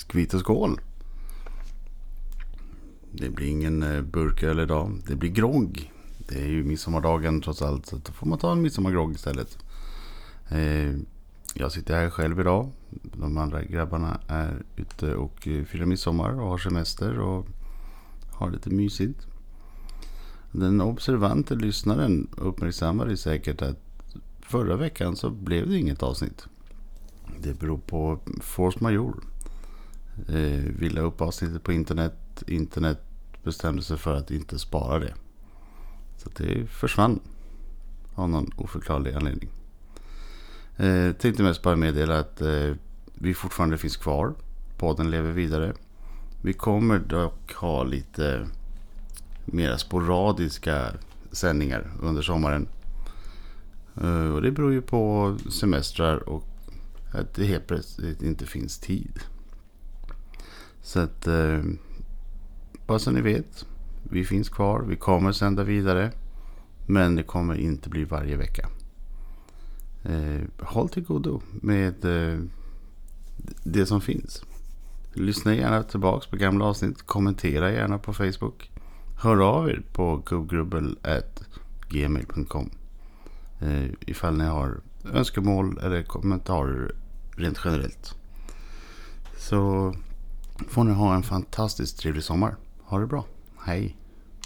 Skvitt och skål. Det blir ingen eh, burköl idag. Det blir grogg. Det är ju midsommardagen trots allt. Så då får man ta en midsommargrogg istället. Eh, jag sitter här själv idag. De andra grabbarna är ute och eh, firar midsommar och har semester och har lite mysigt. Den observante lyssnaren uppmärksammade säkert att förra veckan så blev det inget avsnitt. Det beror på force majeure. Eh, vi la upp avsnittet på internet. Internet bestämde sig för att inte spara det. Så det försvann av någon oförklarlig anledning. Eh, tänkte mest bara meddela att eh, vi fortfarande finns kvar. Podden lever vidare. Vi kommer dock ha lite mera sporadiska sändningar under sommaren. Eh, och det beror ju på semestrar och att det helt plötsligt inte finns tid. Så att eh, bara så ni vet. Vi finns kvar. Vi kommer sända vidare. Men det kommer inte bli varje vecka. Eh, håll till godo med eh, det som finns. Lyssna gärna tillbaka på gamla avsnitt. Kommentera gärna på Facebook. Hör av er på gubbgrubbel.gmail.com eh, ifall ni har önskemål eller kommentarer rent generellt. Så får ni ha en fantastiskt trevlig sommar. Ha det bra. Hej.